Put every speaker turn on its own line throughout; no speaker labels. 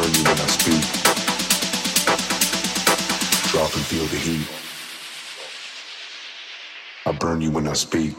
concern you when I speak. Drop and feel the heat. I burn you when I speak.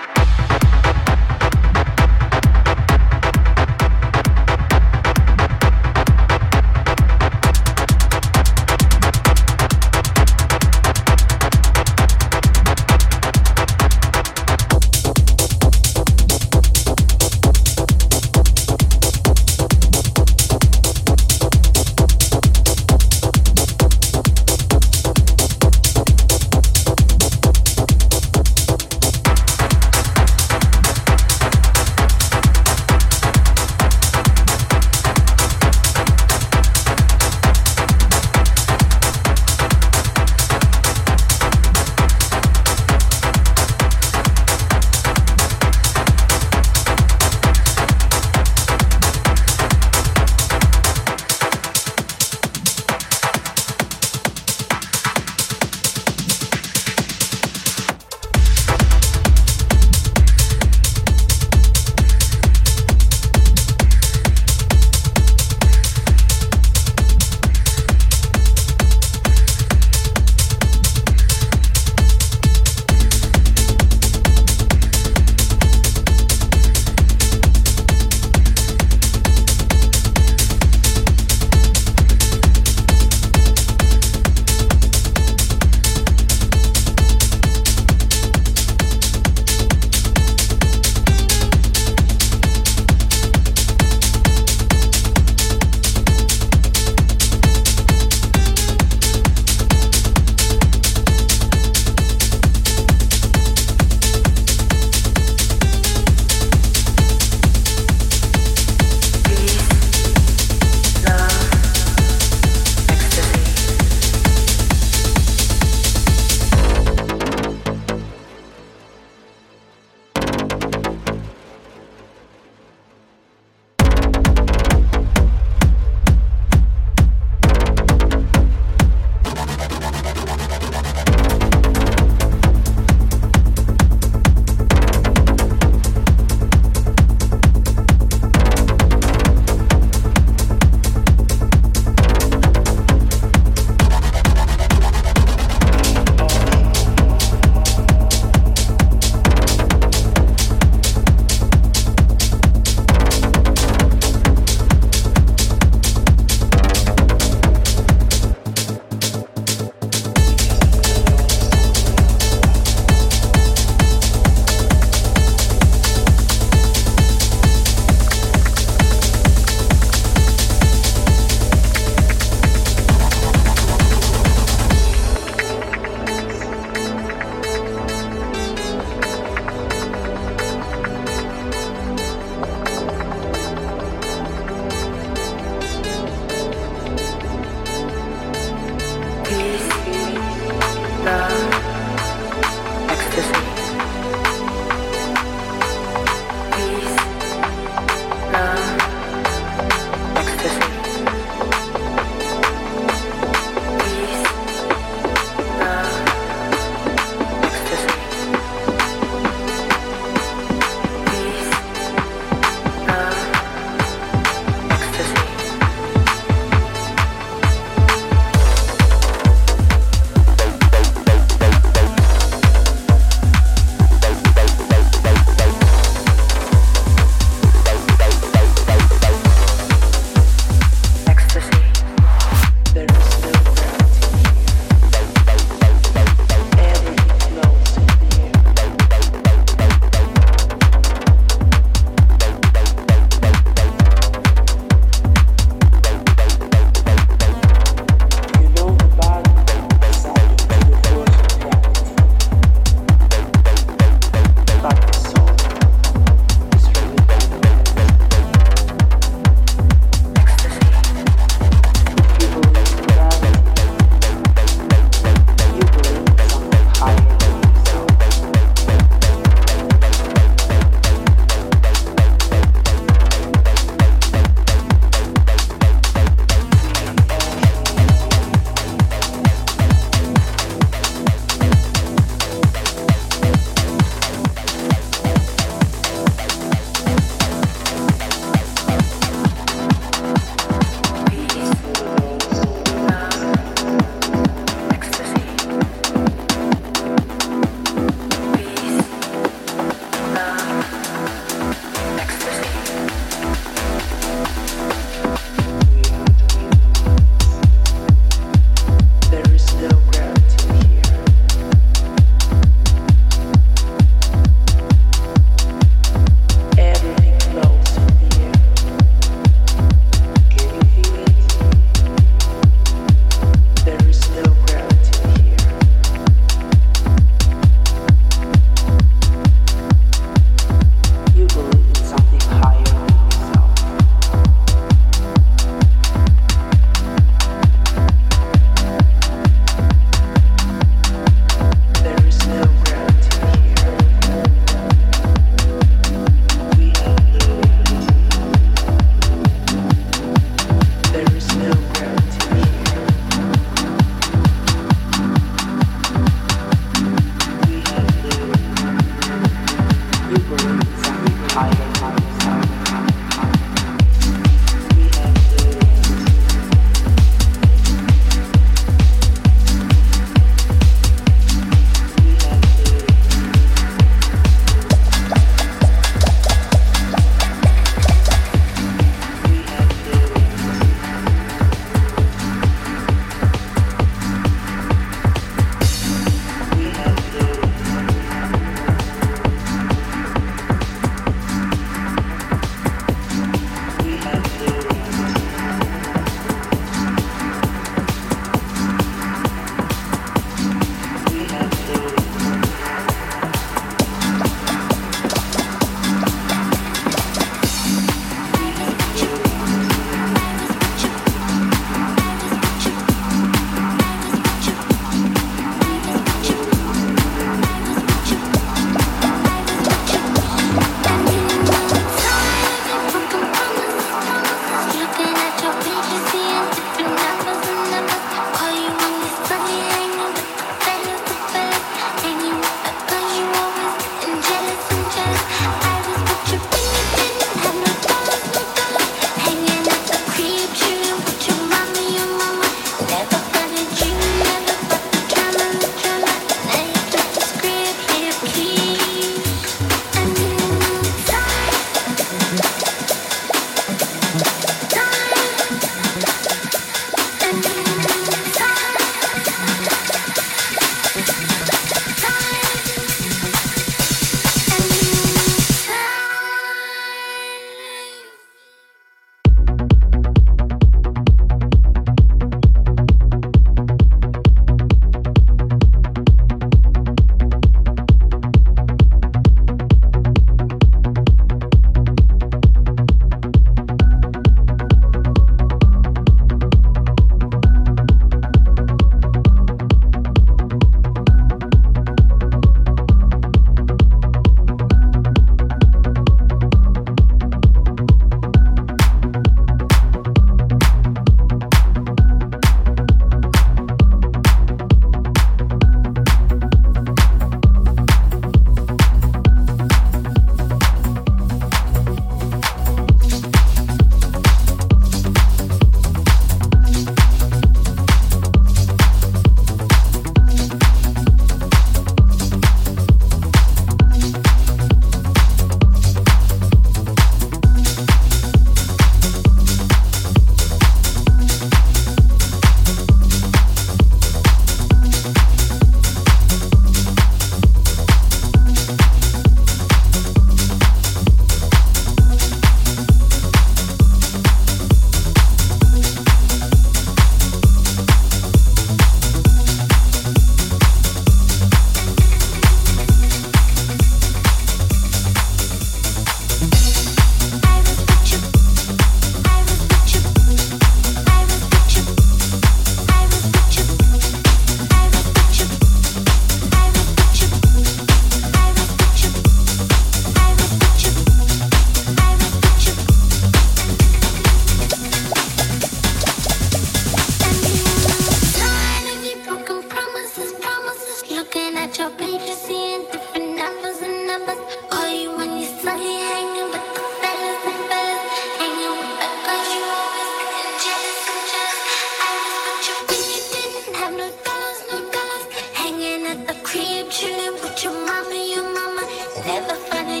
chilling with your mama, your mama. Never find a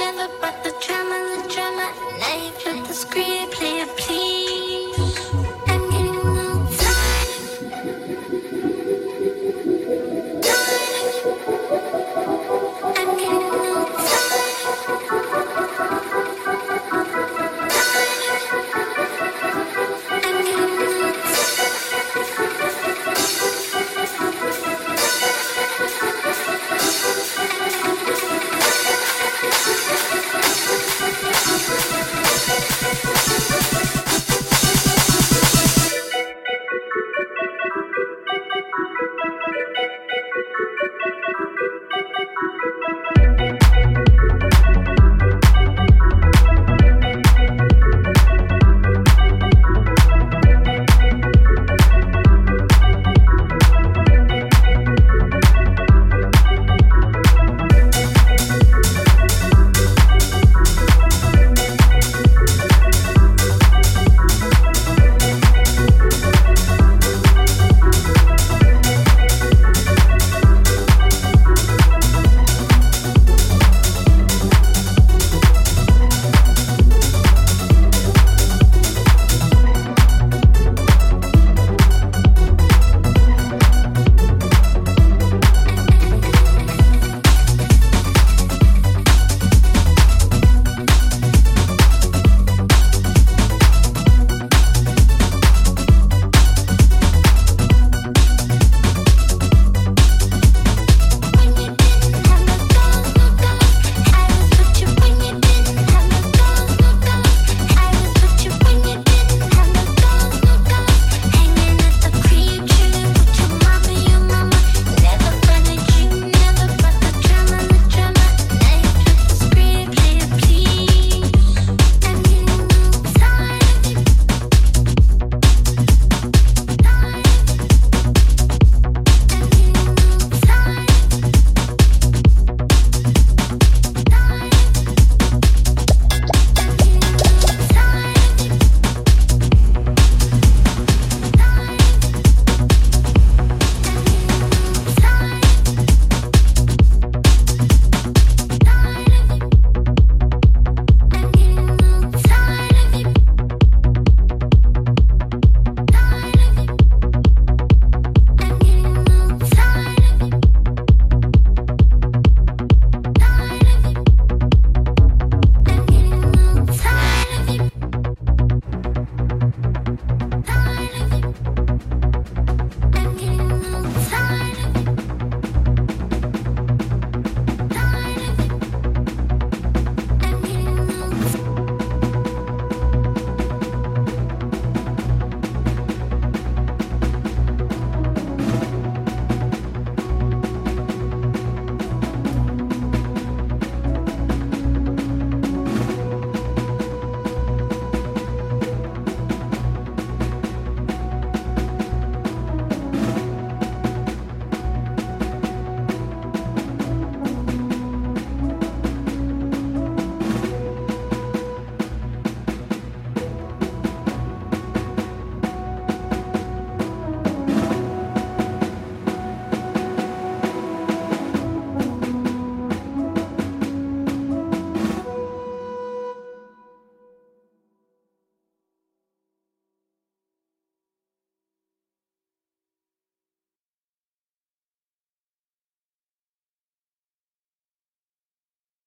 never brought the drama, the drama. Now you flip the screenplay.